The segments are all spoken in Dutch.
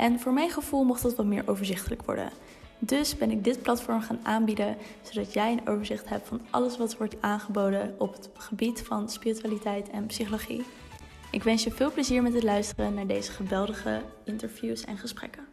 En voor mijn gevoel mocht dat wat meer overzichtelijk worden. Dus ben ik dit platform gaan aanbieden, zodat jij een overzicht hebt van alles wat wordt aangeboden op het gebied van spiritualiteit en psychologie. Ik wens je veel plezier met het luisteren naar deze geweldige interviews en gesprekken.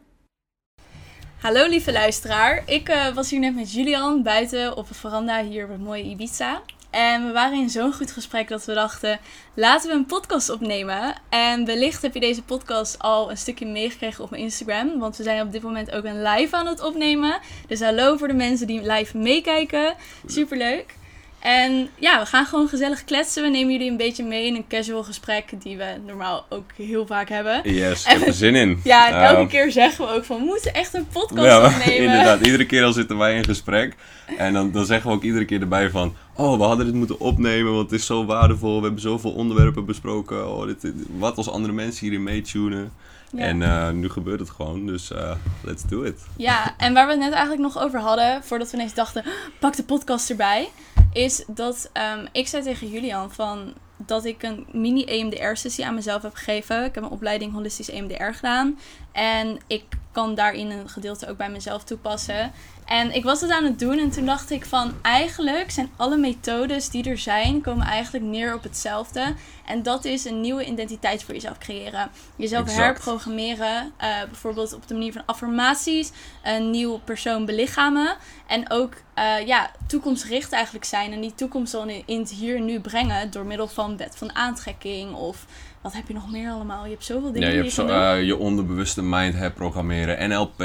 Hallo lieve luisteraar, ik uh, was hier net met Julian buiten op een veranda hier op het mooie Ibiza. En we waren in zo'n goed gesprek dat we dachten, laten we een podcast opnemen. En wellicht heb je deze podcast al een stukje meegekregen op mijn Instagram. Want we zijn op dit moment ook een live aan het opnemen. Dus hallo voor de mensen die live meekijken. Superleuk. En ja, we gaan gewoon gezellig kletsen. We nemen jullie een beetje mee in een casual gesprek die we normaal ook heel vaak hebben. Yes, ik heb er zin in. Ja, en elke keer zeggen we ook van, we moeten echt een podcast ja, opnemen. Inderdaad, iedere keer al zitten wij in gesprek. En dan, dan zeggen we ook iedere keer erbij van, oh, we hadden dit moeten opnemen, want het is zo waardevol. We hebben zoveel onderwerpen besproken. Oh, dit, wat als andere mensen hierin meetunen. Ja. En uh, nu gebeurt het gewoon, dus uh, let's do it. Ja, en waar we het net eigenlijk nog over hadden, voordat we ineens dachten, pak de podcast erbij, is dat um, ik zei tegen Julian van dat ik een mini EMDR-sessie aan mezelf heb gegeven. Ik heb een opleiding holistisch EMDR gedaan. En ik kan daarin een gedeelte ook bij mezelf toepassen. En ik was het aan het doen en toen dacht ik van eigenlijk zijn alle methodes die er zijn, komen eigenlijk neer op hetzelfde. En dat is een nieuwe identiteit voor jezelf creëren. Jezelf herprogrammeren, uh, bijvoorbeeld op de manier van affirmaties, een nieuw persoon belichamen. En ook uh, ja, toekomstgericht eigenlijk zijn en die toekomst dan in het hier en nu brengen door middel van wet van aantrekking of wat heb je nog meer allemaal? Je hebt zoveel dingen. Ja, je hebt zo, uh, je onderbewuste mind herprogrammeren, NLP,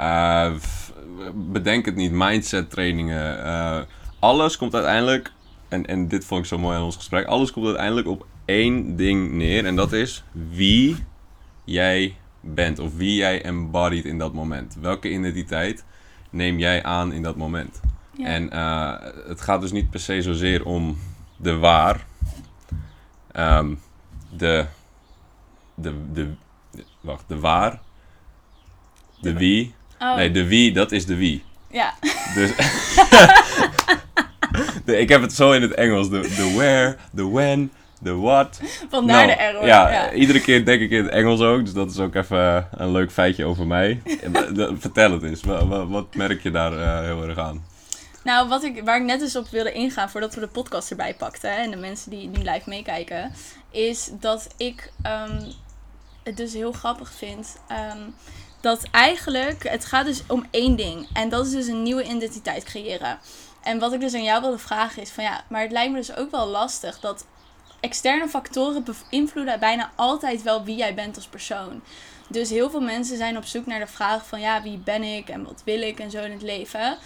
uh, bedenk het niet, mindset trainingen. Uh, alles komt uiteindelijk, en, en dit vond ik zo mooi aan ons gesprek, alles komt uiteindelijk op één ding neer. En dat is wie jij bent of wie jij embodied in dat moment. Welke identiteit neem jij aan in dat moment? Ja. En uh, het gaat dus niet per se zozeer om de waar, um, de, de, de, wacht, de waar, de wie Oh. Nee, de wie, dat is de wie. Ja. Dus. de, ik heb het zo in het Engels: de, de where, de when, de what. Vandaar nou, de error. Ja, ja, iedere keer denk ik in het Engels ook. Dus dat is ook even een leuk feitje over mij. Vertel het eens. Wat, wat merk je daar uh, heel erg aan? Nou, wat ik, waar ik net eens op wilde ingaan voordat we de podcast erbij pakten en de mensen die nu live meekijken, is dat ik um, het dus heel grappig vind. Um, dat eigenlijk, het gaat dus om één ding. En dat is dus een nieuwe identiteit creëren. En wat ik dus aan jou wilde vragen is van ja, maar het lijkt me dus ook wel lastig dat externe factoren beïnvloeden bijna altijd wel wie jij bent als persoon. Dus heel veel mensen zijn op zoek naar de vraag van ja, wie ben ik en wat wil ik en zo in het leven.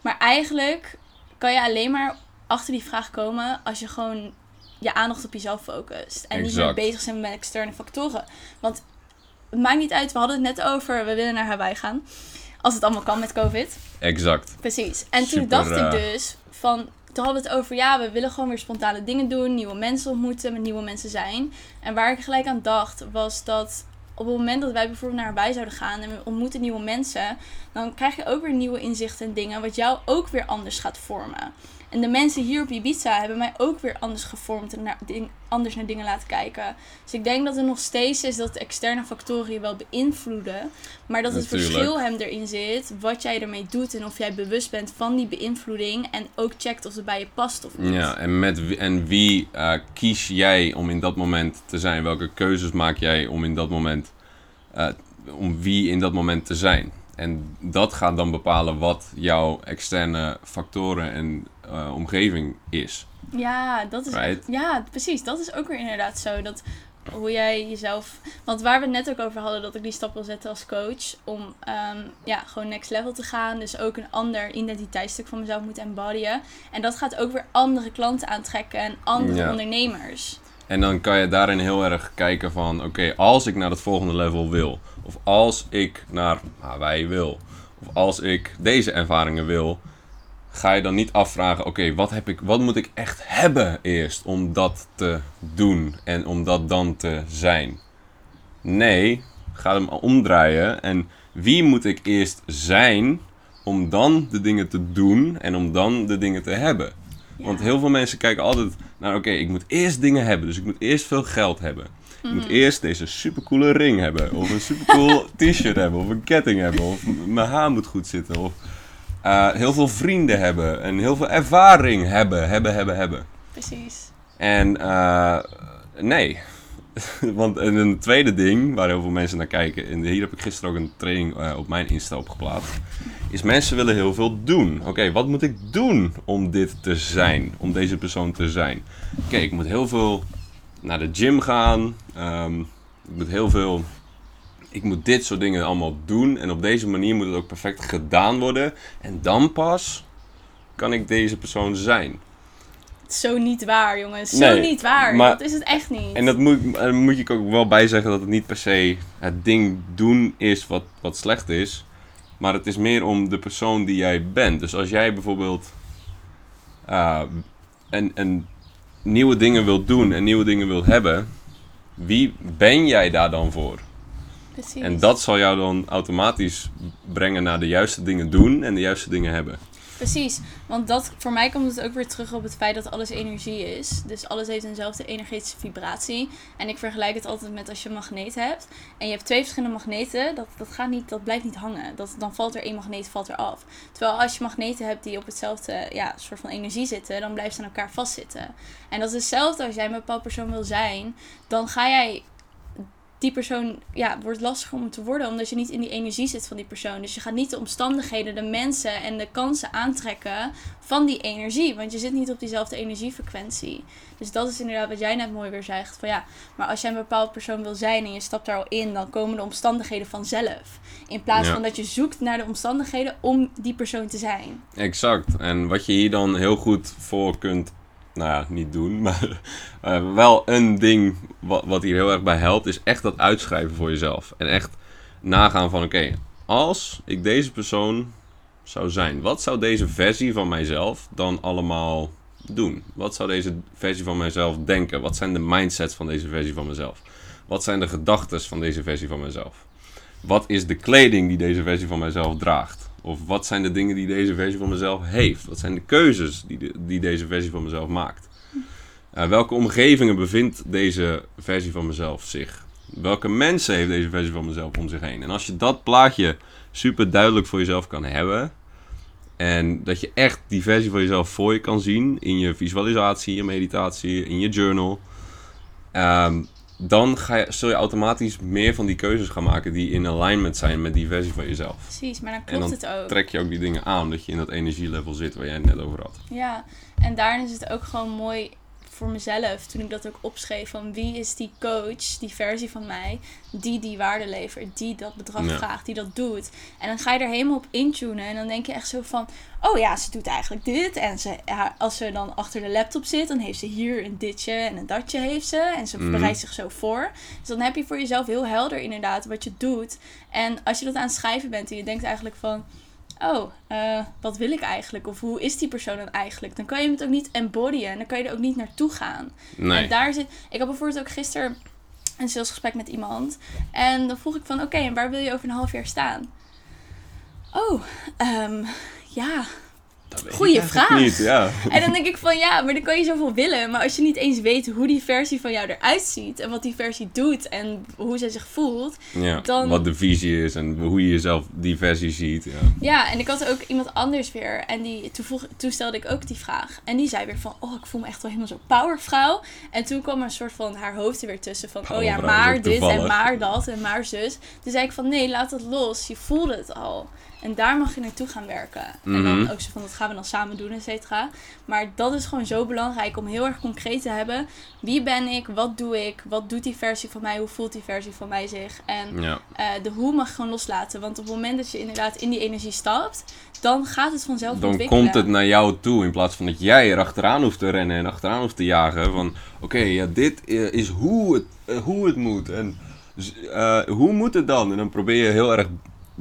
Maar eigenlijk kan je alleen maar achter die vraag komen als je gewoon je aandacht op jezelf focust. En niet meer bezig zijn met externe factoren. Want het maakt niet uit. We hadden het net over, we willen naar Hawaii gaan. Als het allemaal kan met COVID. Exact. Precies. En toen dacht ik eh, dus van, toen hadden we het over, ja, we willen gewoon weer spontane dingen doen, nieuwe mensen ontmoeten, met nieuwe mensen zijn. En waar ik gelijk aan dacht, was dat op het moment dat wij bijvoorbeeld naar Hawaii zouden gaan en we ontmoeten nieuwe mensen, dan krijg je ook weer nieuwe inzichten en dingen, wat jou ook weer anders gaat vormen. En de mensen hier op Ibiza hebben mij ook weer anders gevormd en naar, ding, anders naar dingen laten kijken. Dus ik denk dat er nog steeds is dat de externe factoren je wel beïnvloeden. Maar dat het verschil hem erin zit, wat jij ermee doet en of jij bewust bent van die beïnvloeding. En ook checkt of het bij je past of niet. Ja, en, met, en wie uh, kies jij om in dat moment te zijn? Welke keuzes maak jij om in dat moment, uh, om wie in dat moment te zijn? En dat gaat dan bepalen wat jouw externe factoren en uh, omgeving is. Ja, dat is, ja, precies. Dat is ook weer inderdaad zo. Dat hoe jij jezelf. Want waar we het net ook over hadden, dat ik die stap wil zetten als coach. Om um, ja, gewoon next level te gaan. Dus ook een ander identiteitsstuk van mezelf moet embodyen. En dat gaat ook weer andere klanten aantrekken en andere ondernemers. En dan kan je daarin heel erg kijken van, oké, als ik naar het volgende level wil, of als ik naar Hawaii wil, of als ik deze ervaringen wil, ga je dan niet afvragen, oké, wat heb ik, wat moet ik echt hebben eerst om dat te doen en om dat dan te zijn? Nee, ga hem omdraaien en wie moet ik eerst zijn om dan de dingen te doen en om dan de dingen te hebben? Want heel veel mensen kijken altijd naar, oké, ik moet eerst dingen hebben, dus ik moet eerst veel geld hebben. Ik moet eerst deze supercoole ring hebben, of een supercool t-shirt hebben, of een ketting hebben, of mijn haar moet goed zitten, of eh, heel veel vrienden hebben. En heel veel ervaring hebben, hebben, hebben, hebben. Precies. En eh, nee. Want en een tweede ding waar heel veel mensen naar kijken, en hier heb ik gisteren ook een training eh, op mijn Insta opgeplaatst, is mensen willen heel veel doen. Oké, wat moet ik doen om dit te zijn, om deze persoon te zijn? Oké, ik moet heel veel naar de gym gaan, ehm, ik moet heel veel, ik moet dit soort dingen allemaal doen en op deze manier moet het ook perfect gedaan worden en dan pas kan ik deze persoon zijn. Zo niet waar, jongens. Zo Nee, niet waar. maar- dat is het echt niet. En dat moet, daar moet ik ook wel bij zeggen dat het niet per se het ding doen is wat, wat slecht is. Maar het is meer om de persoon die jij bent. Dus als jij bijvoorbeeld uh, en, en nieuwe dingen wilt doen en nieuwe dingen wilt hebben, wie ben jij daar dan voor? Precies. En dat zal jou dan automatisch brengen naar de juiste dingen doen en de juiste dingen hebben. Precies, want dat, voor mij komt het ook weer terug op het feit dat alles energie is. Dus alles heeft eenzelfde energetische vibratie. En ik vergelijk het altijd met als je een magneet hebt. En je hebt twee verschillende magneten, dat, dat, gaat niet, dat blijft niet hangen. Dat, dan valt er één magneet valt er af. Terwijl als je magneten hebt die op hetzelfde ja, soort van energie zitten, dan blijft ze aan elkaar vastzitten. En dat is hetzelfde als jij een bepaald persoon wil zijn, dan ga jij die persoon ja, wordt lastig om te worden, omdat je niet in die energie zit van die persoon. Dus je gaat niet de omstandigheden, de mensen en de kansen aantrekken van die energie, want je zit niet op diezelfde energiefrequentie. Dus dat is inderdaad wat jij net mooi weer zegt. Van ja, maar als jij een bepaald persoon wil zijn en je stapt daar al in, dan komen de omstandigheden vanzelf. In plaats Ja. van dat je zoekt naar de omstandigheden om die persoon te zijn. Exact. En wat je hier dan heel goed voor kunt, nou ja, niet doen, maar eh, wel een ding wat, wat hier heel erg bij helpt, is echt dat uitschrijven voor jezelf. En echt nagaan van, oké, als ik deze persoon zou zijn, wat zou deze versie van mijzelf dan allemaal doen? Wat zou deze versie van mijzelf denken? Wat zijn de mindsets van deze versie van mezelf? Wat zijn de gedachten van deze versie van mezelf? Wat is de kleding die deze versie van mijzelf draagt? Of wat zijn de dingen die deze versie van mezelf heeft? Wat zijn de keuzes die, die deze versie van mezelf maakt? Uh, welke omgevingen bevindt deze versie van mezelf zich? Welke mensen heeft deze versie van mezelf om zich heen? En als je dat plaatje super duidelijk voor jezelf kan hebben. En dat je echt die versie van jezelf voor je kan zien in je visualisatie, je meditatie, in je journal. ehm, dan ga je, zul je automatisch meer van die keuzes gaan maken die in alignment zijn met die versie van jezelf. Precies, maar dan klopt dan het ook. trek je ook die dingen aan, dat je in dat energielevel zit waar jij het net over had. Ja, en daarin is het ook gewoon mooi voor mezelf, toen ik dat ook opschreef, van wie is die coach, die versie van mij, die die waarde levert, die dat bedrag Ja. vraagt, die dat doet. En dan ga je er helemaal op intunen en dan denk je echt zo van, oh ja, ze doet eigenlijk dit. En ze, als ze dan achter de laptop zit, dan heeft ze hier een ditje en een datje heeft ze. En ze Mhm. bereidt zich zo voor. Dus dan heb je voor jezelf heel helder inderdaad wat je doet. En als je dat aan het schrijven bent en je denkt eigenlijk van oh, eh, wat wil ik eigenlijk? Of hoe is die persoon dan eigenlijk? Dan kan je het ook niet embodyen. En dan kan je er ook niet naartoe gaan. Nee. En daar zit... Ik had bijvoorbeeld ook gisteren een salesgesprek met iemand. En dan vroeg ik van, oké, en waar wil je over een half jaar staan? Oh, ehm, ja. Dat Goeie vraag. Niet, ja. En dan denk ik van, ja, maar dan kan je zoveel willen. Maar als je niet eens weet hoe die versie van jou eruit ziet. En wat die versie doet. En hoe zij zich voelt. ja. Dan- Wat de visie is en hoe je jezelf die versie ziet. Ja. Ja, en ik had ook iemand anders weer. En die, toen, vroeg, toen stelde ik ook die vraag. En die zei weer van, oh, ik voel me echt wel helemaal zo powervrouw. En toen kwam er een soort van haar hoofd er weer tussen. Van, oh ja, maar dit en maar dat en maar zus. Toen zei ik van, nee, laat het los. Je voelde het al. En daar mag je naartoe gaan werken. En Mhm. dan ook zo van, dat gaan we dan samen doen, et cetera. Maar dat is gewoon zo belangrijk om heel erg concreet te hebben. Wie ben ik? Wat doe ik? Wat doet die versie van mij? Hoe voelt die versie van mij zich? En Ja. eh, de hoe mag je gewoon loslaten. Want op het moment dat je inderdaad in die energie stapt, dan gaat het vanzelf Dan ontwikkelen. komt het naar jou toe in plaats van dat jij er achteraan hoeft te rennen en achteraan hoeft te jagen. Van oké, ja, dit eh, is hoe het, eh, hoe het moet. En hoe moet het dan? En dan probeer je heel erg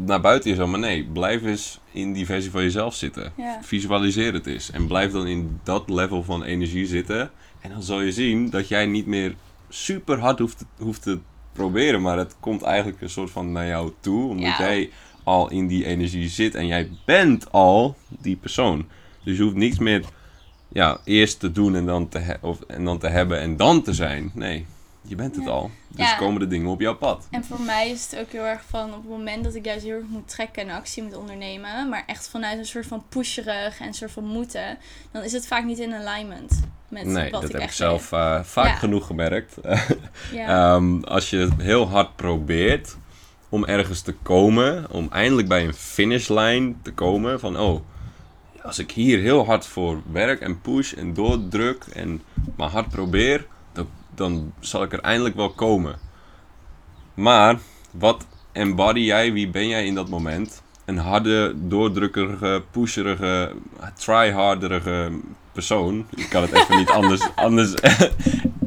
naar buiten jezelf. Maar nee, blijf eens in die versie van jezelf zitten. Ja. Visualiseer het eens. En blijf dan in dat level van energie zitten. En dan zal je zien dat jij niet meer super hard hoeft, te- hoeft te proberen. Maar het komt eigenlijk een soort van naar jou toe. Omdat Ja. jij al in die energie zit. En jij bent al die persoon. Dus je hoeft niets meer ja, eerst te doen en dan te, of, en dan te hebben en dan te zijn. Nee, je bent het Ja. al. Dus Ja. komen de dingen op jouw pad. En voor mij is het ook heel erg van op het moment dat ik juist heel erg moet trekken en actie moet ondernemen, maar echt vanuit een soort van pusherig en een soort van moeten, dan is het vaak niet in alignment met Nee, wat dat ik heb ik zelf eh, vaak Ja. genoeg gemerkt. Ehm, als je heel hard probeert om ergens te komen, om eindelijk bij een finishlijn te komen van oh, als ik hier heel hard voor werk en push en doordruk en maar hard probeer, dan, zal ik er eindelijk wel komen. Maar wat embody jij, wie ben jij in dat moment? Een harde, doordrukkerige, pusherige, tryharderige persoon. Ik kan het even niet anders, anders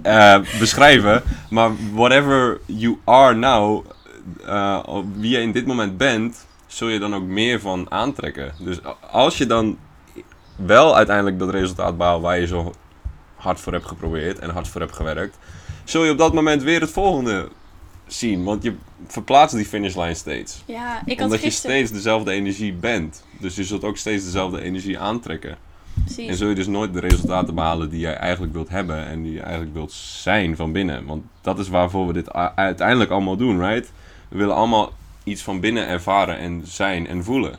eh, beschrijven. Maar whatever you are now, eh, wie je in dit moment bent, zul je dan ook meer van aantrekken. Dus als je dan wel uiteindelijk dat resultaat behaalt waar je zo hard voor hebt geprobeerd en hard voor hebt gewerkt, zul je op dat moment weer het volgende zien. Want je verplaatst die finishlijn steeds. ja, ik had Omdat je gisteren... steeds dezelfde energie bent. Dus je zult ook steeds dezelfde energie aantrekken. En Precies. zul je dus nooit de resultaten behalen die jij eigenlijk wilt hebben en die je eigenlijk wilt zijn van binnen. Want dat is waarvoor we dit uiteindelijk allemaal doen, right? We willen allemaal iets van binnen ervaren en zijn en voelen.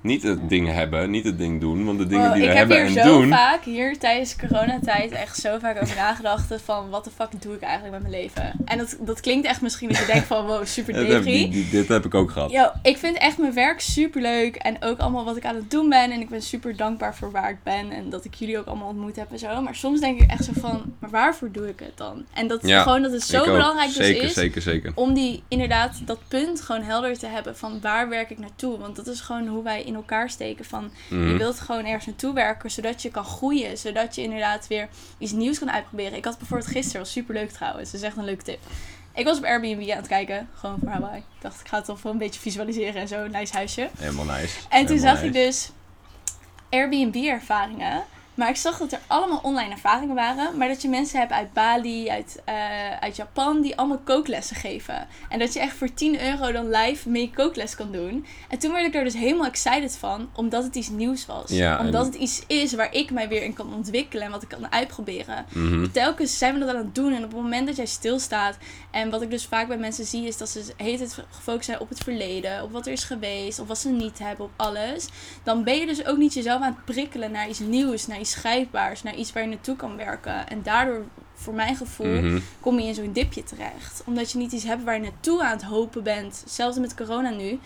Niet het ding hebben, niet het ding doen, want de dingen Oh, die we ik heb hebben hier en zo doen. vaak, hier tijdens coronatijd, echt zo vaak over nagedacht van wat de fuck doe ik eigenlijk met mijn leven? En dat, dat klinkt echt misschien dat je denkt van wow, super die- die- dit heb ik ook gehad. Yo, ik vind echt mijn werk super leuk. En ook allemaal wat ik aan het doen ben. En ik ben super dankbaar voor waar ik ben. En dat ik jullie ook allemaal ontmoet heb en zo. Maar soms denk ik echt zo van, maar waarvoor doe ik het dan? En dat Ja, gewoon dat het zo belangrijk dus zeker, is. Zeker, zeker. Om die inderdaad dat punt gewoon helder te hebben van waar werk ik naartoe. Want dat is gewoon hoe wij in elkaar steken. Van Mhm. je wilt gewoon ergens naartoe werken zodat je kan groeien. Zodat je inderdaad weer iets nieuws kan uitproberen. Ik had bijvoorbeeld gisteren, was super leuk trouwens. Dat is echt een leuke tip. Ik was op Airbnb aan het kijken, gewoon voor Hawaii. Ik dacht, ik ga het toch wel een beetje visualiseren en zo, een nice huisje. Helemaal nice. En toen Helemaal zag ik dus Airbnb-ervaringen. Maar ik zag dat er allemaal online ervaringen waren. Maar dat je mensen hebt uit Bali, uit, eh, uit Japan, die allemaal kooklessen geven. En dat je echt voor 10 euro dan live mee kookles kan doen. En toen werd ik er dus helemaal excited van, omdat het iets nieuws was. Ja, en- omdat het iets is waar ik mij weer in kan ontwikkelen en wat ik kan uitproberen. Mhm. Telkens zijn we dat aan het doen. En op het moment dat jij stilstaat. En wat ik dus vaak bij mensen zie, is dat ze hele tijd gefocust zijn op het verleden. Op wat er is geweest. Of wat ze niet hebben. Op alles. Dan ben je dus ook niet jezelf aan het prikkelen naar iets nieuws. Naar iets schrijfbaars. Naar iets waar je naartoe kan werken. En daardoor, voor mijn gevoel, Mhm. kom je in zo'n dipje terecht. Omdat je niet iets hebt waar je naartoe aan het hopen bent. Zelfs met corona nu.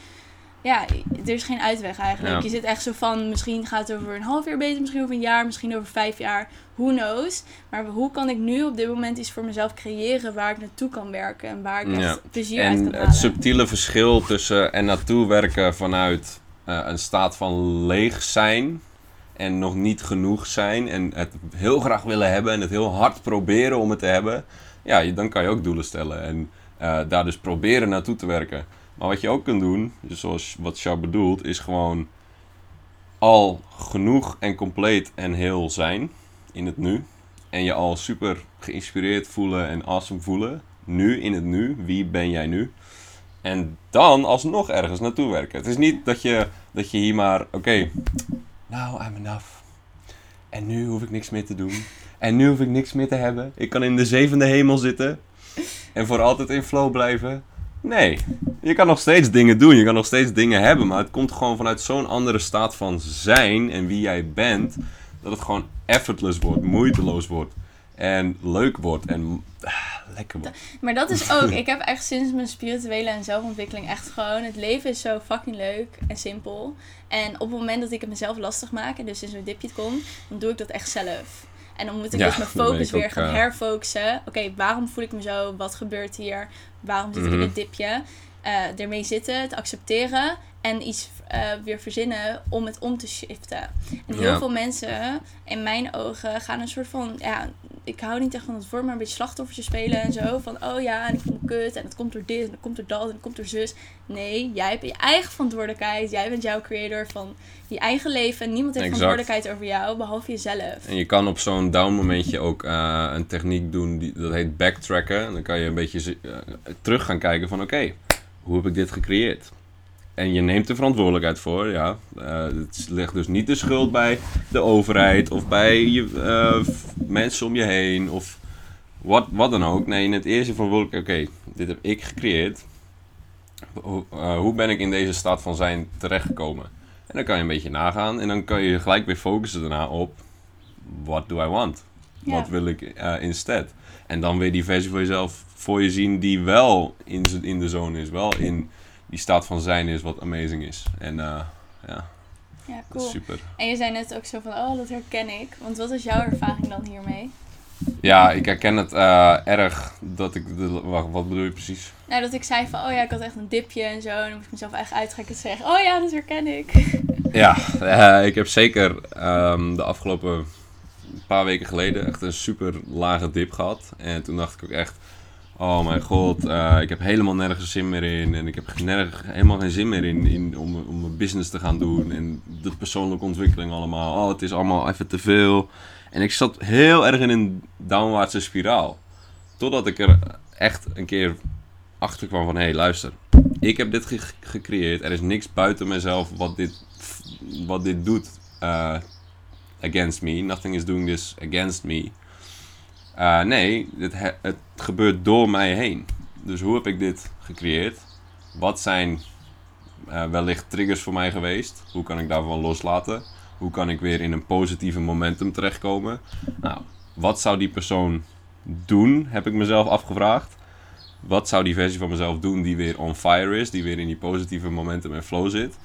Ja, er is geen uitweg eigenlijk. Ja. Je zit echt zo van, misschien gaat het over een half jaar beter, misschien over een jaar, misschien over vijf jaar. Who knows? Maar hoe kan ik nu op dit moment iets voor mezelf creëren waar ik naartoe kan werken en waar ik echt Ja. plezier uit kan En halen? het subtiele verschil tussen en naartoe werken vanuit eh, een staat van leeg zijn en nog niet genoeg zijn en het heel graag willen hebben en het heel hard proberen om het te hebben, ja, dan kan je ook doelen stellen en eh, daar dus proberen naartoe te werken. Maar wat je ook kunt doen, dus zoals wat Sjaak bedoelt, is gewoon al genoeg en compleet en heel zijn in het nu. En je al super geïnspireerd voelen en awesome voelen. Nu, in het nu. Wie ben jij nu? En dan alsnog ergens naartoe werken. Het is niet dat je, dat je hier maar, oké, now I'm enough. En nu hoef ik niks meer te doen. En nu hoef ik niks meer te hebben. Ik kan in de zevende hemel zitten. En voor altijd in flow blijven. Nee, je kan nog steeds dingen doen. Je kan nog steeds dingen hebben. Maar het komt gewoon vanuit zo'n andere staat van zijn en wie jij bent. Dat het gewoon effortless wordt, moeiteloos wordt. En leuk wordt en ah, lekker wordt. Maar dat is ook, ik heb echt sinds mijn spirituele en zelfontwikkeling echt gewoon, het leven is zo fucking leuk en simpel. En op het moment dat ik het mezelf lastig maak en dus in zo'n dipje kom, dan doe ik dat echt zelf. En dan moet ik Ja, dus mijn focus ook, weer gaan eh, herfocussen. Oké, waarom voel ik me zo? Wat gebeurt hier? Waarom zit ik in Mhm. dit dipje? Eh ermee zitten, het accepteren en iets eh, weer verzinnen om het om te shiften. En heel Ja. veel mensen, in mijn ogen, gaan een soort van, ja, ik hou niet echt van het woord, maar een beetje slachtoffertje spelen en zo. Van, oh ja, en ik voel me kut en het komt door dit en het komt door dat en het komt door zus. Nee, jij hebt je eigen verantwoordelijkheid. Jij bent jouw creator van je eigen leven. Niemand heeft Exact. verantwoordelijkheid over jou, behalve jezelf. En je kan op zo'n down momentje ook eh, een techniek doen, die, dat heet backtracken. En dan kan je een beetje eh, terug gaan kijken van oké, hoe heb ik dit gecreëerd? En je neemt de verantwoordelijkheid voor, ja. Eh, het ligt dus niet de schuld bij de overheid of bij je, eh, mensen om je heen of wat, wat dan ook. Nee, in het eerste verantwoordelijkheid, oké, dit heb ik gecreëerd. Hoe, eh, hoe ben ik in deze staat van zijn terechtgekomen? En dan kan je een beetje nagaan en dan kan je gelijk weer focussen daarna op what do I want? Ja. Wat wil ik instead? En dan weer die versie voor jezelf voor je zien die wel in, in de zone is, wel in die staat van zijn is, wat amazing is. En eh, ja, Ja, cool. super. En je zei net ook zo van, oh, dat herken ik. Want wat is jouw ervaring dan hiermee? Ja, ik herken het eh, erg dat ik... De, wacht, wat bedoel je precies? Nou, dat ik zei van, oh ja, ik had echt een dipje en zo. En dan moest ik mezelf echt uittrekken en zeggen, oh ja, dat herken ik. Ja, eh, ik heb zeker ehm, de afgelopen paar weken geleden echt een super lage dip gehad. En toen dacht ik ook echt, oh mijn god, eh, ik heb helemaal nergens zin meer in. En ik heb helemaal geen zin meer in, in om, om mijn business te gaan doen. En de persoonlijke ontwikkeling allemaal. Oh, het is allemaal even te veel. En ik zat heel erg in een downwaartse spiraal. Totdat ik er echt een keer achter kwam van, hé hey, luister. Ik heb dit ge- gecreëerd. Er is niks buiten mezelf wat dit, wat dit doet eh, against me. Nothing is doing this against me. Eh, nee, het, he- het gebeurt door mij heen. Dus hoe heb ik dit gecreëerd? Wat zijn eh, wellicht triggers voor mij geweest? Hoe kan ik daarvan loslaten? Hoe kan ik weer in een positieve momentum terechtkomen? Nou, wat zou die persoon doen, heb ik mezelf afgevraagd. Wat zou die versie van mezelf doen die weer on fire is, die weer in die positieve momentum en flow zit?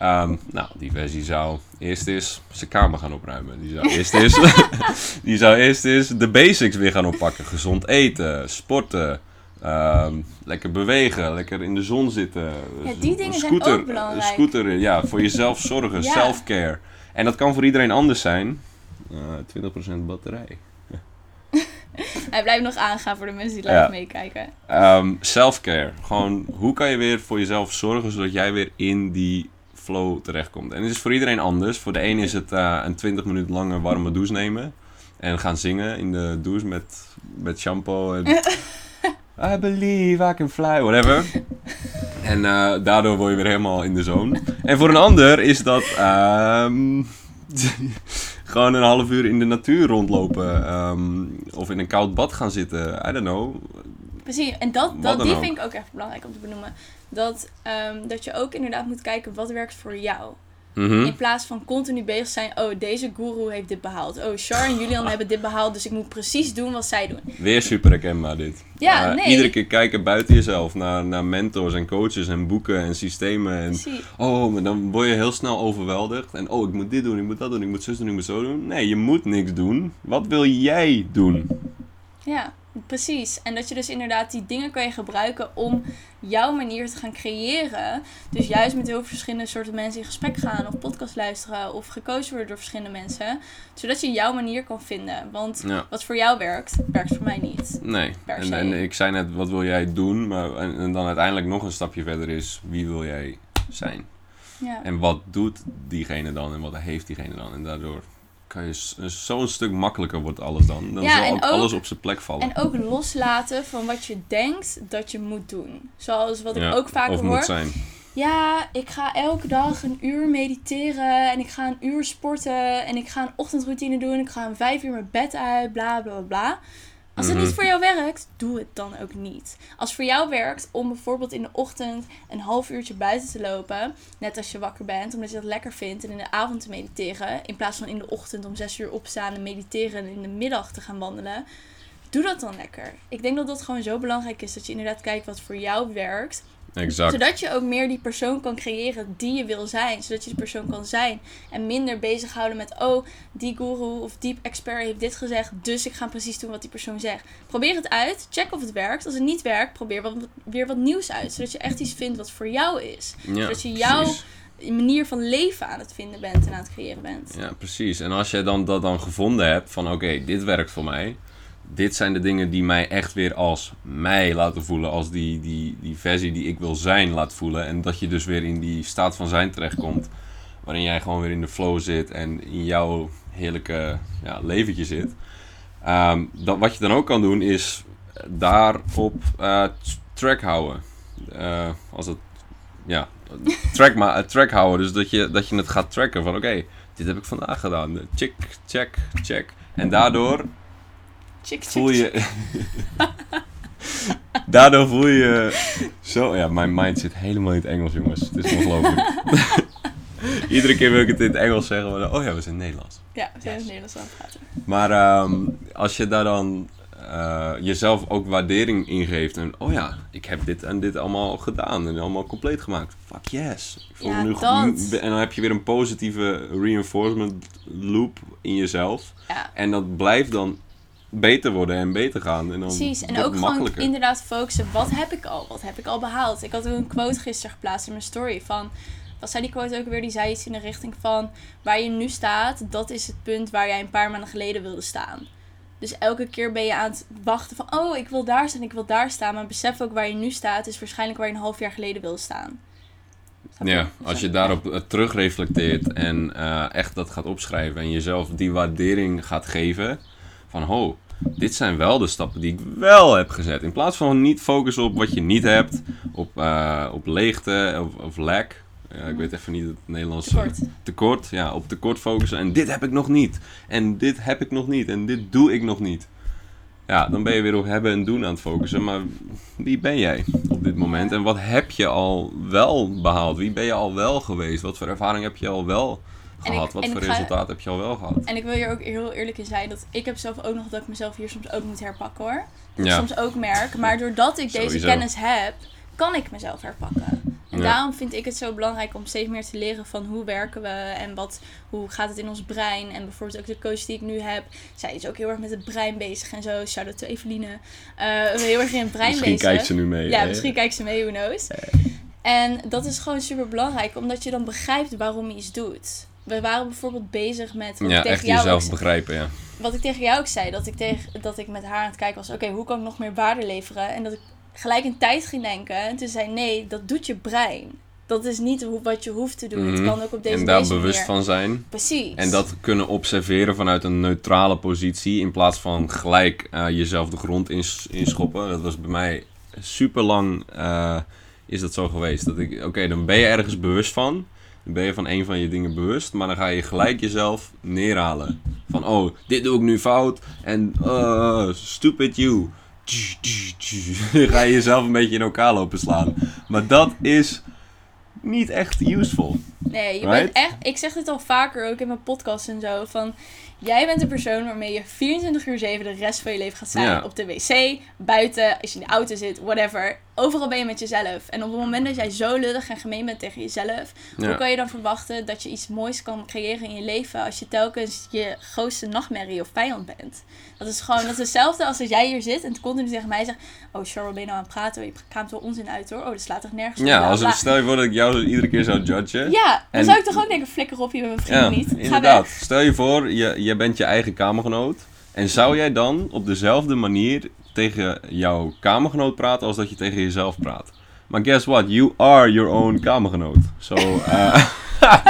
Ehm, nou, die versie zou eerst eens zijn kamer gaan opruimen. Die zou eerst eens, die zou eerst eens de basics weer gaan oppakken. Gezond eten, sporten, ehm, lekker bewegen, lekker in de zon zitten. Ja, die dingen zijn scooter, ook belangrijk. Scooter, ja, voor jezelf zorgen, Ja. self-care. En dat kan voor iedereen anders zijn. Eh 20% batterij. Hij blijft nog aangaan voor de mensen die Ja. live meekijken. Ehm self-care. Gewoon, hoe kan je weer voor jezelf zorgen zodat jij weer in die flow terechtkomt? En het is voor iedereen anders. Voor de een is het eh, een 20 minuten lange warme douche nemen. En gaan zingen in de douche met, met shampoo. En I believe I can fly, whatever. En eh, daardoor word je weer helemaal in de zone. En voor een ander is dat ehm, gewoon een half uur in de natuur rondlopen. ehm, of in een koud bad gaan zitten. I don't know. Precies, en dat, dat, die ook. vind ik ook echt belangrijk om te benoemen. Dat, ehm, dat je ook inderdaad moet kijken wat werkt voor jou. Mhm. In plaats van continu bezig zijn, oh deze guru heeft dit behaald. Oh, Char en Julian hebben dit behaald, dus ik moet precies doen wat zij doen. Weer super herkenbaar dit. Ja, nee. Iedere keer kijken buiten jezelf naar, naar mentors en coaches en boeken en systemen. En, Precies. oh, maar dan word je heel snel overweldigd. En oh, ik moet dit doen, ik moet dat doen, ik moet zus doen, ik moet zo doen. Nee, je moet niks doen. Wat wil jij doen? Ja, precies. En dat je dus inderdaad die dingen kan je gebruiken om jouw manier te gaan creëren. Dus juist met heel veel verschillende soorten mensen in gesprek gaan of podcast luisteren of gecoacht worden door verschillende mensen. Zodat je jouw manier kan vinden. Want Ja. wat voor jou werkt, werkt voor mij niet. Nee. En, en ik zei net, wat wil jij doen? Maar, en, en dan uiteindelijk nog een stapje verder is, wie wil jij zijn? Ja. En wat doet diegene dan en wat heeft diegene dan? En daardoor kan je zo'n stuk makkelijker wordt alles dan. Dan Ja, zal ook alles op zijn plek vallen. En ook loslaten van wat je denkt dat je moet doen. Zoals wat ik ook of hoor. moet zijn. Ja, ik ga elke dag een uur mediteren en ik ga een uur sporten en ik ga een ochtendroutine doen. Ik ga om vijf uur mijn bed uit, bla bla bla. Als het niet Mhm. voor jou werkt, doe het dan ook niet. Als het voor jou werkt om bijvoorbeeld in de ochtend een half uurtje buiten te lopen, net als je wakker bent, omdat je dat lekker vindt, en in de avond te mediteren, in plaats van in de ochtend om zes uur opstaan en mediteren en in de middag te gaan wandelen, doe dat dan lekker. Ik denk dat dat gewoon zo belangrijk is, dat je inderdaad kijkt wat voor jou werkt, Exact. zodat je ook meer die persoon kan creëren die je wil zijn. Zodat je die persoon kan zijn. En minder bezighouden met, oh, die guru of die expert heeft dit gezegd. Dus ik ga precies doen wat die persoon zegt. Probeer het uit. Check of het werkt. Als het niet werkt, probeer wat, weer wat nieuws uit. Zodat je echt iets vindt wat voor jou is. Ja, zodat je jouw precies. manier van leven aan het vinden bent en aan het creëren bent. Ja, precies. En als je dan dat dan gevonden hebt van oké, dit werkt voor mij. Dit zijn de dingen die mij echt weer als mij laten voelen. Als die, die, die versie die ik wil zijn laat voelen. En dat je dus weer in die staat van zijn terechtkomt. Waarin jij gewoon weer in de flow zit en in jouw heerlijke ja, leventje zit. Ehm, dat, wat je dan ook kan doen is daarop eh, t- track houden. Eh, als het, ja, track, ma- track houden. Dus dat je, dat je het gaat tracken van oké, dit heb ik vandaag gedaan. Check, check, check. En daardoor Chick, chick, voel je... daardoor voel je zo... Ja, mijn mind zit helemaal in het Engels, jongens. Het is ongelooflijk. Iedere keer wil ik het in het Engels zeggen, maar dan, oh ja, we zijn Nederlands. Ja, we zijn in het Nederlands aan het praten. Maar ehm, als je daar dan eh, jezelf ook waardering in geeft. En oh ja, ik heb dit en dit allemaal gedaan en allemaal compleet gemaakt. Fuck yes. Ik voel Ja, me nu goed. En dan heb je weer een positieve reinforcement loop in jezelf. Ja. En dat blijft dan beter worden en beter gaan. En dan Precies, en ook gewoon makkelijker. inderdaad focussen. Wat heb ik al? Wat heb ik al behaald? Ik had ook een quote gisteren geplaatst in mijn story van... Wat zei die quote ook weer? Die zei iets in de richting van... Waar je nu staat, dat is het punt waar jij een paar maanden geleden wilde staan. Dus elke keer ben je aan het wachten van... Oh, ik wil daar staan, ik wil daar staan. Maar besef ook waar je nu staat, is waarschijnlijk waar je een half jaar geleden wilde staan. Ja, als je daarop eh, terugreflecteert en eh, echt dat gaat opschrijven en jezelf die waardering gaat geven van ho, dit zijn wel de stappen die ik wel heb gezet. In plaats van niet focussen op wat je niet hebt, op, eh, op leegte of, of lack. Ja, ik weet even niet het Nederlands. Tekort. Tekort, ja, op tekort focussen. En dit heb ik nog niet. En dit heb ik nog niet. En dit doe ik nog niet. Ja, dan ben je weer op hebben en doen aan het focussen. Maar wie ben jij op dit moment? En wat heb je al wel behaald? Wie ben je al wel geweest? Wat voor ervaring heb je al wel gehad? ik- wat voor ik ga- resultaat heb je al wel gehad? En ik wil hier ook heel eerlijk in zijn dat ik heb zelf ook nog dat ik mezelf hier soms ook moet herpakken hoor. Dat ik Ja. soms ook merk. Maar doordat ik deze Sowieso. kennis heb, kan ik mezelf herpakken. En Ja. daarom vind ik het zo belangrijk om steeds meer te leren van hoe werken we en wat, hoe gaat het in ons brein. En bijvoorbeeld ook de coach die ik nu heb, zij is ook heel erg met het brein bezig en zo. Shout out to Eveline. Eh, heel erg in het brein Misschien bezig. kijkt ze nu mee. Ja, hè? misschien kijkt ze mee, who knows. En dat is gewoon super belangrijk, omdat je dan begrijpt waarom je iets doet. We waren bijvoorbeeld bezig met. wat ik Ja, tegen echt jou ook jezelf zei begrijpen, ja. wat ik tegen jou ook zei, dat ik, tegen, dat ik met haar aan het kijken was, oké, hoe kan ik nog meer waarde leveren? En dat ik gelijk een tijd ging denken. En toen zei nee, dat doet je brein. Dat is niet hoe, wat je hoeft te doen. Het Mhm. kan ook op deze, en daar deze bewust manier. van zijn. Precies. En dat kunnen observeren vanuit een neutrale positie. In plaats van gelijk eh, jezelf de grond ins- inschoppen. Dat was bij mij super lang is dat zo geweest. Dat ik, oké, dan ben je ergens bewust van. Dan ben je van een van je dingen bewust. Maar dan ga je gelijk jezelf neerhalen. Van, oh, dit doe ik nu fout. En, uh, stupid you. Ga je jezelf een beetje in elkaar lopen slaan. Maar dat is niet echt useful. Nee, je Right? bent echt. Ik zeg dit al vaker ook in mijn podcast en zo. Van jij bent de persoon waarmee je 24 uur 7 de rest van je leven gaat zijn. Ja. Op de wc, buiten, als je in de auto zit, whatever. Overal ben je met jezelf. En op het moment dat jij zo lullig en gemeen bent tegen jezelf, Ja. hoe kan je dan verwachten dat je iets moois kan creëren in je leven als je telkens je grootste nachtmerrie of vijand bent? Dat is gewoon dat is hetzelfde als als jij hier zit en continu tegen mij zegt: Oh, Cheryl, ben je nou aan het praten? Je kraamt wel onzin uit hoor. Oh, dat slaat toch nergens op. Ja, als, stel je voor dat ik jou iedere keer zou judgen. Ja, dan En- zou ik toch ook denken: flikker op, je bent mijn vriend Ja, niet. Ga inderdaad. weg. Stel je voor, je, je bent je eigen kamergenoot. En zou jij dan op dezelfde manier tegen jouw kamergenoot praten als dat je tegen jezelf praat? Maar guess what? You are your own kamergenoot. Zo, eh,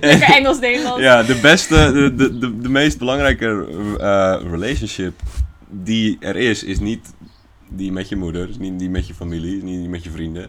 Lekker Engels-Nederlands. ja, de beste, de, de, de, de meest belangrijke eh, relationship die er is, is niet die met je moeder, is niet die met je familie, is niet die met je vrienden.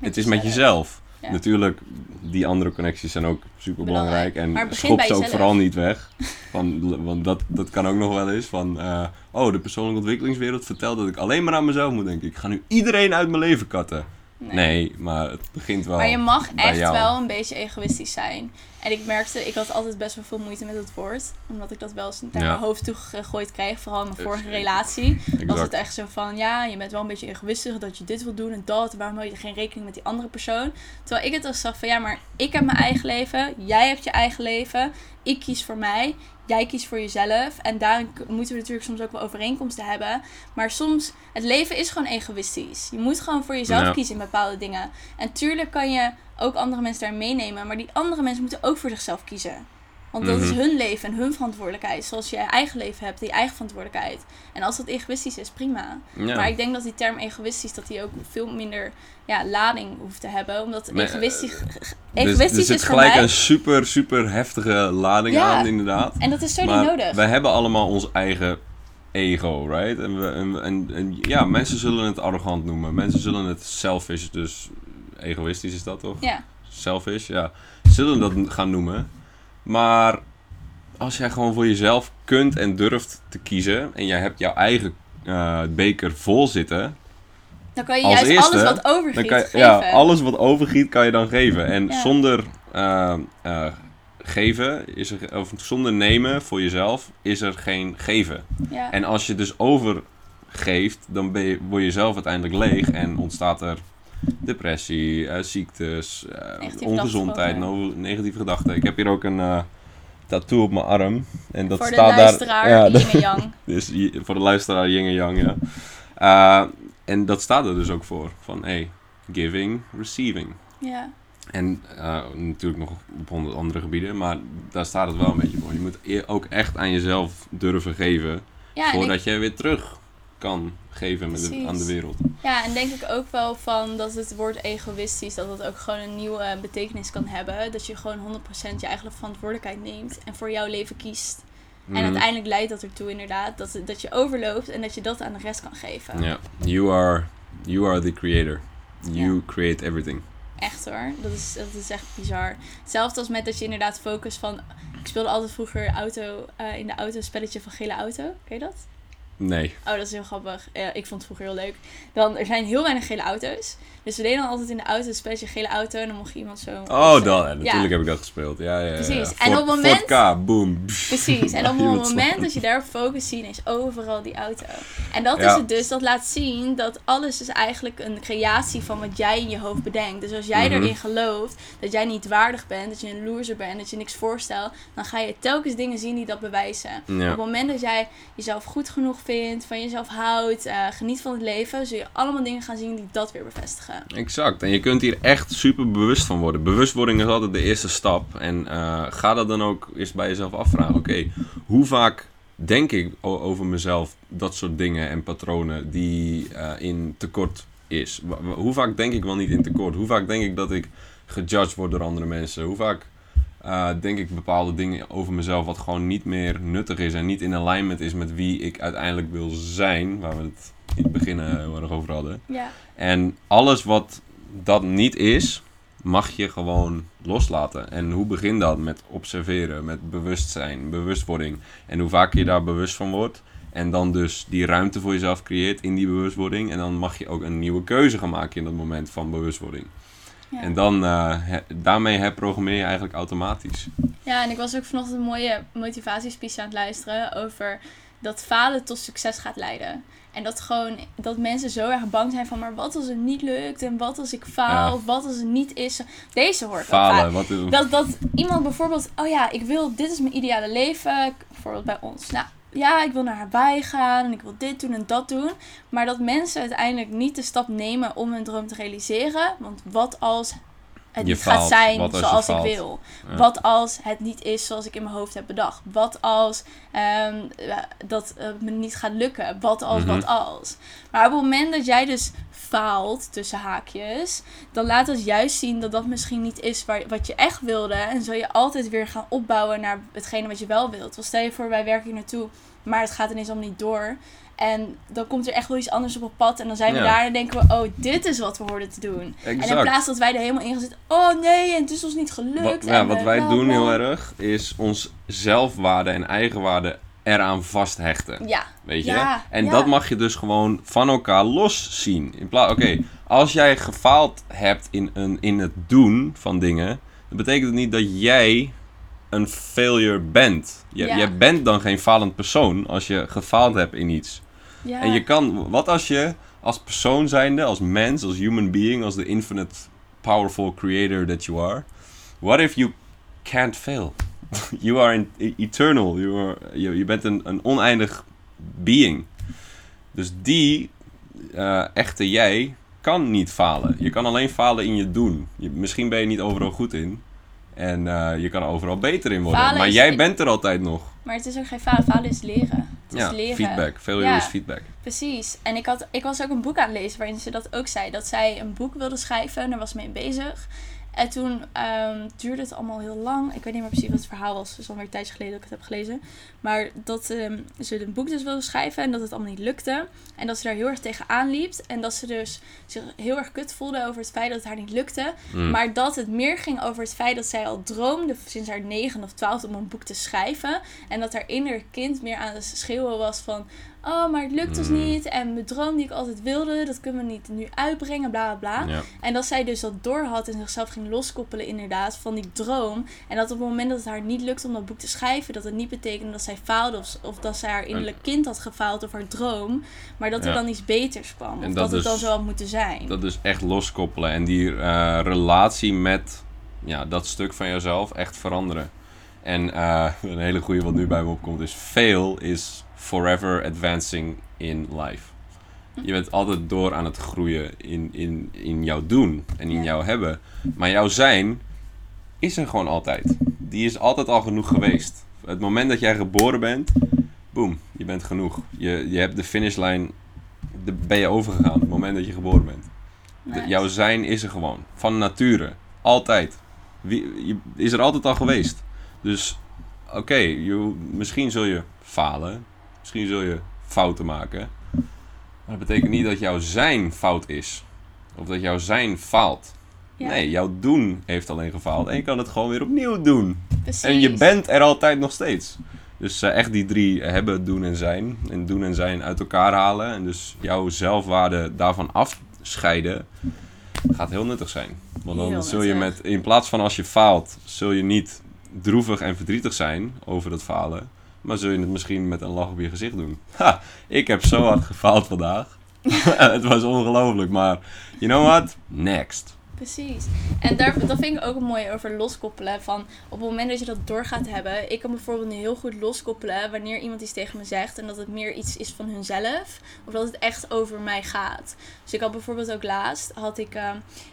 Het is met jezelf. Ja. Natuurlijk, die andere connecties zijn ook super belangrijk. En schop ze ook vooral niet weg. Van, want dat, dat kan ook nog wel eens. Van, eh, oh, de persoonlijke ontwikkelingswereld vertelt dat ik alleen maar aan mezelf moet denken. Ik ga nu iedereen uit mijn leven katten. Nee, maar het begint wel Maar je mag echt jou. wel een beetje egoïstisch zijn. En ik merkte, ik had altijd best wel veel moeite met het woord. Omdat ik dat wel eens naar Ja. mijn hoofd toe gegooid kreeg. Vooral in mijn vorige relatie. Was het echt zo van, ja, je bent wel een beetje egoïstisch dat je dit wil doen en dat. Waarom hou je geen rekening met die andere persoon? Terwijl ik het dan zag van, ja, maar ik heb mijn eigen leven. Jij hebt je eigen leven. Ik kies voor mij. Jij kiest voor jezelf. En daarin k- moeten we natuurlijk soms ook wel overeenkomsten hebben. Maar soms, het leven is gewoon egoïstisch. Je moet gewoon voor jezelf kiezen in bepaalde dingen. En tuurlijk kan je ook andere mensen daarin meenemen. Maar die andere mensen moeten ook voor zichzelf kiezen. Want dat is Mhm. hun leven en hun verantwoordelijkheid. Zoals je eigen leven hebt, je eigen verantwoordelijkheid. En als dat egoïstisch is, prima. Ja. Maar ik denk dat die term egoïstisch, dat die ook veel minder ja, lading hoeft te hebben. Omdat egoïstisch, Dus- egoïstisch er zit is voor gelijk mij... een super, super heftige lading Ja. aan, inderdaad. En dat is zo maar niet nodig. wij hebben allemaal ons eigen ego, right? En, we, en, en, en ja, mensen zullen het arrogant noemen. Mensen zullen het selfish, dus egoïstisch is dat toch? Ja, Selfish, ja. Zullen dat gaan noemen. Maar als jij gewoon voor jezelf kunt en durft te kiezen... en jij hebt jouw eigen eh, beker vol zitten... dan kan je juist eerste, alles wat Dan overgiet kan je, geven. ja, alles wat overgiet kan je dan geven. En Ja. zonder eh, eh, geven, is er, of zonder nemen voor jezelf, is er geen geven. Ja. En als je dus overgeeft, dan ben je, word je zelf uiteindelijk leeg en ontstaat er depressie, eh, ziektes, eh, ongezondheid, no- negatieve gedachten. Ik heb hier ook een eh, tattoo op mijn arm. En dat voor de staat luisteraar, daar. Ja, yin en yang. dus voor de luisteraar yin en yang, ja. En dat staat er dus ook voor. Van, hey, giving, receiving. Ja. En natuurlijk nog op honderd andere gebieden, maar daar staat het wel een beetje voor. Je moet e- ook echt aan jezelf durven geven, Ja, en ik voordat je weer terug kan geven met de- aan de wereld. Ja, en denk ik ook wel van dat het woord egoïstisch, dat het ook gewoon een nieuwe betekenis kan hebben. Dat je gewoon 100% je eigen verantwoordelijkheid neemt en voor jouw leven kiest. En Mhm. uiteindelijk leidt dat ertoe inderdaad dat, dat je overloopt en dat je dat aan de rest kan geven. Ja, you are, you are the creator. You create everything. Echt hoor, dat is, dat is echt bizar. Hetzelfde als met dat je inderdaad focust van... Ik speelde altijd vroeger auto, eh, in de auto een spelletje van gele auto. Ken je dat? Nee. Oh, dat is heel grappig. Ja, ik vond het vroeger heel leuk. Dan, er zijn heel weinig gele auto's. Dus we deden dan altijd in de auto een spelletje gele auto. En dan mocht je iemand zo... Oh, dan. Ja, natuurlijk heb ik dat gespeeld. Ja, ja, ja. Precies. Ja. En op het moment- K, boom. Precies. En op het moment dat je daarop focust, zie je ineens overal die auto. En dat is het dus. Dat laat zien dat alles is eigenlijk een creatie van wat jij in je hoofd bedenkt. Dus als jij Mhm. erin gelooft dat jij niet waardig bent, dat je een loser bent, dat je niks voorstelt, dan ga je telkens dingen zien die dat bewijzen. Op het moment dat jij jezelf goed genoeg vindt, van jezelf houdt, eh, geniet van het leven, zul je allemaal dingen gaan zien die dat weer bevestigen. Exact. En je kunt hier echt super bewust van worden. Bewustwording is altijd de eerste stap. En eh, ga dat dan ook eens bij jezelf afvragen. Oké, hoe vaak denk ik over mezelf dat soort dingen en patronen die eh, in tekort is? Hoe vaak denk ik wel niet in tekort? Hoe vaak denk ik dat ik gejudged word door andere mensen? Hoe vaak eh, denk ik bepaalde dingen over mezelf wat gewoon niet meer nuttig is en niet in alignment is met wie ik uiteindelijk wil zijn? Waar we het in het begin eh, heel erg over hadden. Ja. En alles wat dat niet is, mag je gewoon loslaten. En hoe begint dat? Met observeren, met bewustzijn, bewustwording. En hoe vaker je daar bewust van wordt. En dan dus die ruimte voor jezelf creëert in die bewustwording. En dan mag je ook een nieuwe keuze gaan maken in dat moment van bewustwording. Ja. En dan, eh, he- daarmee herprogrammeer je eigenlijk automatisch. Ja, en ik was ook vanochtend een mooie motivatiespeech aan het luisteren over dat falen tot succes gaat leiden. En dat gewoon, dat mensen zo erg bang zijn van, maar wat als het niet lukt? En wat als ik faal? Ja. Of wat als het niet is? Deze hoor ik ook vaak. Falen, wat is... Dat, dat iemand bijvoorbeeld, oh ja, ik wil, dit is mijn ideale leven. Bijvoorbeeld bij ons. Nou, ja, ik wil naar Hawaii gaan en ik wil dit doen en dat doen. Maar dat mensen uiteindelijk niet de stap nemen om hun droom te realiseren. Want wat als het niet gaat zijn zoals ik wil? Ja. Wat als het niet is zoals ik in mijn hoofd heb bedacht? Wat als ehm, eh, dat eh, me niet gaat lukken? Wat als, Mhm. wat als? Maar op het moment dat jij dus faalt, tussen haakjes, dan laat het juist zien dat dat misschien niet is waar, wat je echt wilde. En zul je altijd weer gaan opbouwen naar hetgene wat je wel wilt. Want stel je voor, wij werken hier naartoe, maar het gaat ineens allemaal niet door. En dan komt er echt wel iets anders op het pad. En dan zijn we Ja. daar en denken we, oh, dit is wat we hoorden te doen. En in plaats dat wij er helemaal in gaan zitten, oh nee, en het is ons niet gelukt. Wat, en ja, wat wij doen heel erg, is ons zelfwaarde en eigenwaarde eraan vasthechten. Ja, Weet je? Ja, en ja. dat mag je dus gewoon van elkaar los zien. In plaats, oké, als jij gefaald hebt in, een, in het doen van dingen, dan betekent het niet dat jij een failure bent. Je, Ja. Jij bent dan geen falend persoon als je gefaald hebt in iets. En je kan, wat als je als persoon zijnde, als mens, als human being, als de infinite powerful creator that you are, what if you can't fail? you are eternal, you are, je, je bent een, een oneindig being. Dus die eh, echte jij kan niet falen. Je kan alleen falen in je doen. Je, misschien ben je niet overal goed in. En eh, je kan er overal beter in worden. Falen maar jij bent er altijd nog. Maar het is ook geen falen, falen is leren. Het Ja, is leren. feedback. Failure Ja. is feedback. Precies. En ik, had, ik was ook een boek aan het lezen waarin ze dat ook zei. Dat zij een boek wilde schrijven en daar was mee bezig. En toen ehm, duurde het allemaal heel lang. Ik weet niet meer precies wat het verhaal was. Het is alweer een tijdje geleden dat ik het heb gelezen. Maar dat ehm, ze een boek dus wilde schrijven en dat het allemaal niet lukte. En dat ze daar heel erg tegenaan liep. En dat ze dus zich heel erg kut voelde over het feit dat het haar niet lukte. Mm. Maar dat het meer ging over het feit dat zij al droomde sinds haar negen of twaalf om een boek te schrijven. En dat haar inner kind meer aan het schreeuwen was van... Oh, maar het lukt ons Mm. niet. En mijn droom die ik altijd wilde, dat kunnen we niet nu uitbrengen, bla bla bla. Ja. En dat zij dus dat door had en zichzelf ging loskoppelen inderdaad van die droom. En dat op het moment dat het haar niet lukte om dat boek te schrijven, dat het niet betekende dat zij faalde of, of dat zij haar innerlijk kind had gefaald of haar droom. Maar dat er dan iets beters kwam. En Of dat dat, het is- dan zo had moeten zijn. Dat dus echt loskoppelen en die eh, relatie met ja, dat stuk van jezelf echt veranderen. En eh, een hele goede wat nu bij me opkomt is: fail is forever advancing in life. Je bent altijd door aan het groeien in, in, in jouw doen en in jouw hebben. Maar jouw zijn is er gewoon altijd. Die is altijd al genoeg geweest. Het moment dat jij geboren bent, boem, je bent genoeg. Je, je hebt de finishlijn, de, ben je overgegaan. Het moment dat je geboren bent. De- jouw zijn is er gewoon. Van nature. Altijd. Wie, je is er altijd al geweest. Dus, oké, misschien zul je falen. Misschien zul je fouten maken. Maar dat betekent niet dat jouw zijn fout is. Of dat jouw zijn faalt. Ja, Nee, jouw doen heeft alleen gefaald. En je kan het gewoon weer opnieuw doen. precies. En je bent er altijd nog steeds. Dus eh, echt die drie hebben, doen en zijn. En doen en zijn uit elkaar halen. En dus jouw zelfwaarde daarvan afscheiden. Gaat heel nuttig zijn. Want dan Heel zul je met, in plaats van als je faalt, zul je niet droevig en verdrietig zijn over dat falen. Maar zul je het misschien met een lach op je gezicht doen. Ha, ik heb zo hard gefaald vandaag. het was ongelooflijk, maar you know what? Next. Precies. En daar, dat vind ik ook mooi over loskoppelen. Van op het moment dat je dat door gaat hebben. Ik kan bijvoorbeeld nu heel goed loskoppelen wanneer iemand iets tegen me zegt. En dat het meer iets is van hunzelf. Of dat het echt over mij gaat. Dus ik had bijvoorbeeld ook laatst had ik eh,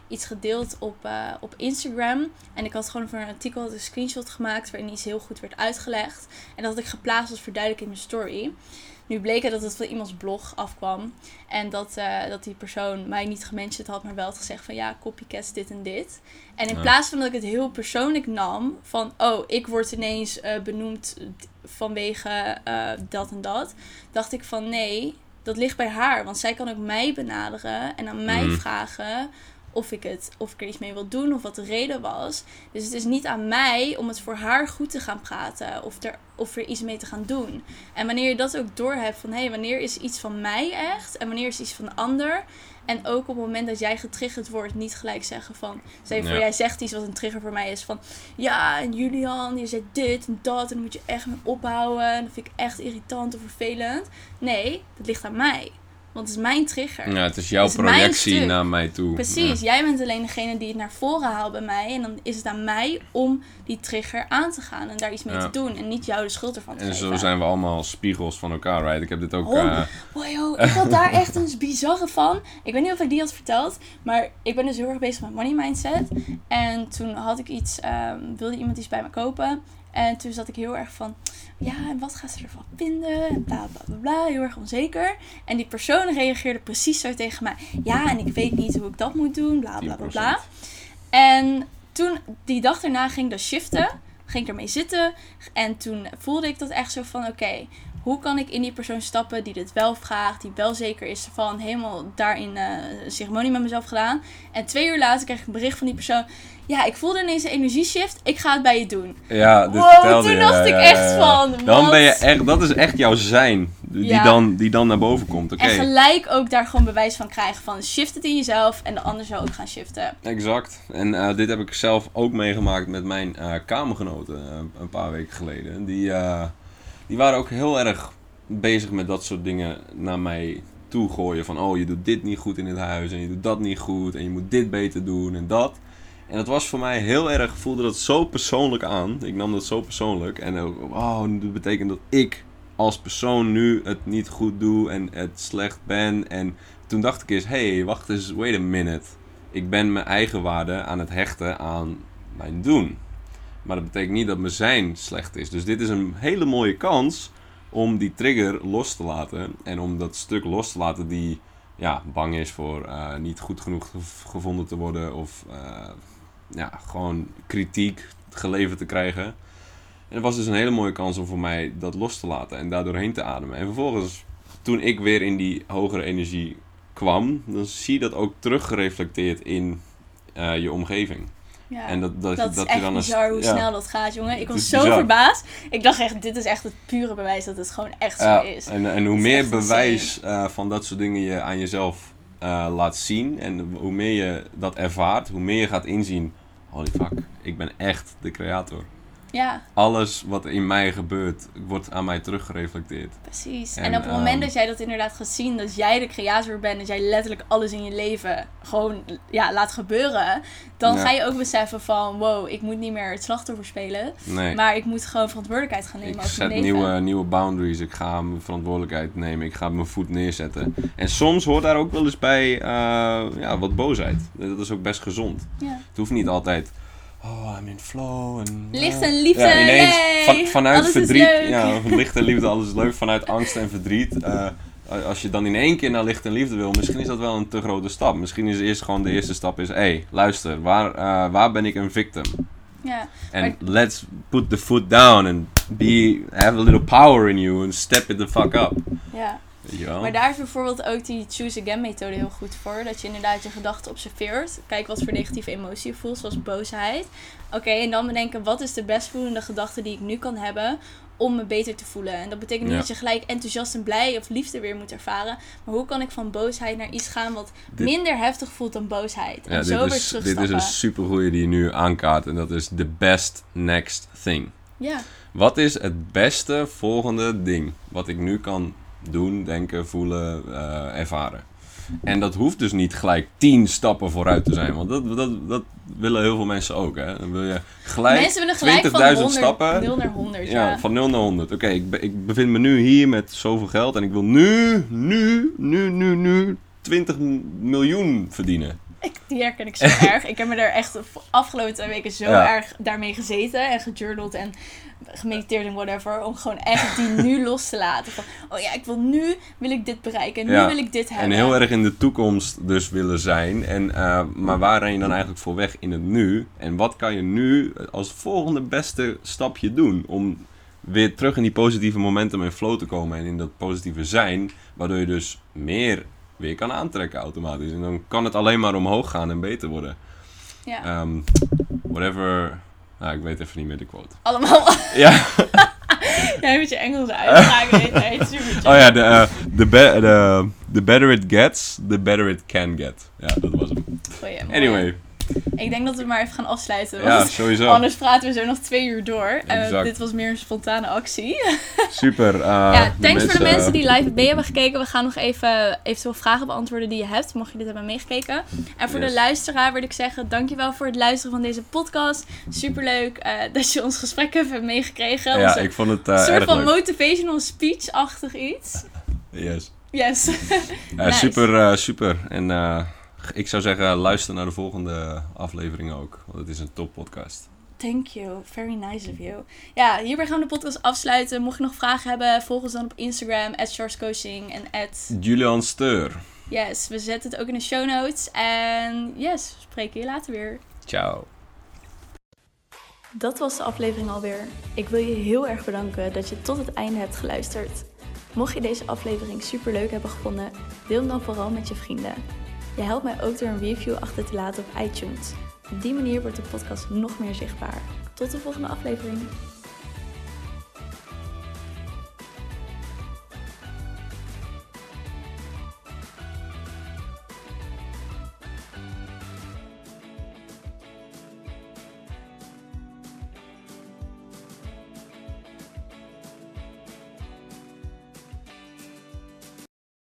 iets gedeeld op, eh, op Instagram. En ik had gewoon voor een artikel een screenshot gemaakt waarin iets heel goed werd uitgelegd. En dat had ik geplaatst als verduidelijking in mijn story. Nu bleek het dat het van iemands blog afkwam. En dat, eh, dat die persoon mij niet gementiond had, maar wel had gezegd van ja, copycats dit en dit. En in Ja. plaats van dat ik het heel persoonlijk nam, van oh, ik word ineens eh, benoemd vanwege eh, dat en dat, dacht ik van nee, dat ligt bij haar. Want zij kan ook mij benaderen en aan mij Mhm. vragen of ik, het, of ik er iets mee wil doen of wat de reden was. Dus het is niet aan mij om het voor haar goed te gaan praten of er, of er iets mee te gaan doen. En wanneer je dat ook doorhebt van hé, hey, wanneer is iets van mij echt en wanneer is iets van de ander. En ook op het moment dat jij getriggerd wordt, niet gelijk zeggen van. Je voor, Ja. jij zegt iets wat een trigger voor mij is van. Ja, en Julian, je zegt dit en dat. En dan moet je echt mee ophouden. En dat vind ik echt irritant of vervelend. Nee, dat ligt aan mij. Want het is mijn trigger. Ja, het is jouw Het is mijn projectie naar mij toe. Precies, Ja. jij bent alleen degene die het naar voren haalt bij mij. En dan is het aan mij om die trigger aan te gaan en daar iets mee Ja. te doen. En niet jou de schuld ervan te En geven. zo zijn we allemaal spiegels van elkaar, right? Ik heb dit ook... Oh, Wow, joh, ik had daar echt een bizarre van. Ik weet niet of ik die had verteld, maar ik ben dus heel erg bezig met money mindset. En toen had ik iets, ehm, wilde iemand iets bij me kopen. En toen zat ik heel erg van, ja, en wat gaat ze ervan vinden? En bla bla bla heel erg onzeker. En die persoon reageerde precies zo tegen mij. Ja, en ik weet niet hoe ik dat moet doen, bla bla bla bla. 10%. En toen, die dag daarna ging dat shiften. ging ik ermee zitten. En toen voelde ik dat echt zo van, oké, hoe kan ik in die persoon stappen die dit wel vraagt, die wel zeker is van helemaal daarin uh, een ceremonie met mezelf gedaan. En twee uur later kreeg ik een bericht van die persoon. Ja, ik voelde ineens een energieshift. Ik ga het bij je doen. Ja, dit wow, toen dacht ik echt van. Dan ben je echt, dat is echt jouw zijn. Die, dan, die dan naar boven komt. En gelijk ook daar gewoon bewijs van krijgen van shift het in jezelf en de ander zou ook gaan shiften. Exact. En uh, dit heb ik zelf ook meegemaakt met mijn uh, kamergenoten een paar weken geleden. Die die waren ook heel erg bezig met dat soort dingen naar mij toe gooien. Van, oh, je doet dit niet goed in het huis en je doet dat niet goed en je moet dit beter doen en dat. En dat was voor mij heel erg, voelde dat zo persoonlijk aan. Ik nam dat zo persoonlijk. En ook, oh, dat betekent dat ik als persoon nu het niet goed doe en het slecht ben. En toen dacht ik eens, hey, wacht eens, wait a minute. Ik ben mijn eigen waarde aan het hechten aan mijn doen. Maar dat betekent niet dat mijn zijn slecht is. Dus dit is een hele mooie kans om die trigger los te laten. En om dat stuk los te laten die ja, bang is voor uh, niet goed genoeg gevonden te worden. Of uh, ja, gewoon kritiek geleverd te krijgen. En het was dus een hele mooie kans om voor mij dat los te laten en daardoor heen te ademen. En vervolgens, toen ik weer in die hogere energie kwam, dan zie je dat ook teruggereflecteerd in uh, je omgeving. Ja, en dat, dat, dat, is echt dan bizar hoe snel dat gaat, jongen. Ik was zo verbaasd. Ik dacht echt, dit is echt het pure bewijs dat het gewoon echt zo is. En, en hoe meer bewijs uh, van dat soort dingen je aan jezelf uh, laat zien... en hoe meer je dat ervaart, hoe meer je gaat inzien... holy fuck, ik ben echt de creator. Ja. Alles wat in mij gebeurt, wordt aan mij teruggereflecteerd. Precies. En, op het moment ehm, dat jij dat inderdaad gaat zien, dat jij de creator bent, dat jij letterlijk alles in je leven gewoon ja, laat gebeuren, dan ga je ook beseffen van, wow, ik moet niet meer het slachtoffer spelen, nee. maar ik moet gewoon verantwoordelijkheid gaan nemen. Ik zet nieuwe, nieuwe boundaries, ik ga mijn verantwoordelijkheid nemen, ik ga mijn voet neerzetten. En soms hoort daar ook wel eens bij uh, ja, wat boosheid. Dat is ook best gezond. Ja. Het hoeft niet altijd oh, I'm in flow. En, licht en liefde, ja, ineens van, vanuit verdriet. Ja, licht en liefde, alles is leuk. Vanuit angst en verdriet. Uh, als je dan in één keer naar licht en liefde wil, misschien is dat wel een te grote stap. Misschien is eerst gewoon de eerste stap is, hé, hey, luister, waar, uh, waar ben ik een victim? Ja. And let's put the foot down and be, have a little power in you and step it the fuck up. Ja. Maar daar is bijvoorbeeld ook die choose again methode heel goed voor. Dat je inderdaad je gedachten observeert. Kijk wat voor negatieve emotie je voelt, zoals boosheid. Oké, en dan bedenken wat is de best voelende gedachte die ik nu kan hebben om me beter te voelen. En dat betekent niet dat je gelijk enthousiast en blij of liefde weer moet ervaren. Maar hoe kan ik van boosheid naar iets gaan wat minder heftig voelt dan boosheid? En zo weer Dit is een supergoeie die je nu aankaart. En dat is the best next thing. Ja. Wat is het beste volgende ding wat ik nu kan doen, denken, voelen, uh, ervaren. En dat hoeft dus niet gelijk tien stappen vooruit te zijn. Want dat, dat, dat willen heel veel mensen ook. Hè? Dan wil je gelijk, mensen willen gelijk 20.000 van 100, stappen. 0 naar 100. Ja, ja. van 0 naar 100. Oké, ik, ik bevind me nu hier met zoveel geld. En ik wil nu, nu, nu, nu, nu 20 miljoen verdienen. Ik, die herken ik zo erg. Ik heb me daar echt de afgelopen twee weken zo erg daarmee gezeten en gejournald en gemediteerd en whatever. Om gewoon echt die nu los te laten. Van, oh ja, ik wil nu, wil ik dit bereiken. En nu wil ik dit hebben. En heel erg in de toekomst dus willen zijn. En, uh, maar waar ren je dan eigenlijk voor weg in het nu? En wat kan je nu als volgende beste stapje doen? Om weer terug in die positieve momentum en flow te komen. En in dat positieve zijn. Waardoor je dus meer weer kan aantrekken automatisch. En dan kan het alleen maar omhoog gaan en beter worden. Ja. Um, whatever nou, ik weet even niet meer de quote. Allemaal. Ja. Jij moet je Engelse uitspraak. Oh ja, de, uh, the, be the, the better it gets, the better it can get. Ja, dat was hem. Goeie, anyway. Ik denk dat we maar even gaan afsluiten. Ja, sowieso. Anders praten we zo nog twee uur door. Uh, dit was meer een spontane actie. Super. Uh, ja, thanks voor de mensen die live mee hebben gekeken. We gaan nog even eventueel vragen beantwoorden die je hebt, mocht je dit hebben meegekeken. En voor de luisteraar wil ik zeggen, dankjewel voor het luisteren van deze podcast. Superleuk uh, dat je ons gesprek hebt meegekregen. Ja, ik vond het Een soort van motivational speech-achtig iets. Yes. Yes. nice. Super, super. En ik zou zeggen, luister naar de volgende aflevering ook. Want het is een top podcast. Thank you. Very nice of you. Ja, hierbij gaan we de podcast afsluiten. Mocht je nog vragen hebben, volg ons dan op Instagram, at Coaching en at... Julian Steur. Yes, we zetten het ook in de show notes. En yes, we spreken je later weer. Ciao. Dat was de aflevering alweer. Ik wil je heel erg bedanken dat je tot het einde hebt geluisterd. Mocht je deze aflevering super leuk hebben gevonden, deel hem dan vooral met je vrienden. Je helpt mij ook door een review achter te laten op iTunes. Op die manier wordt de podcast nog meer zichtbaar. Tot de volgende aflevering.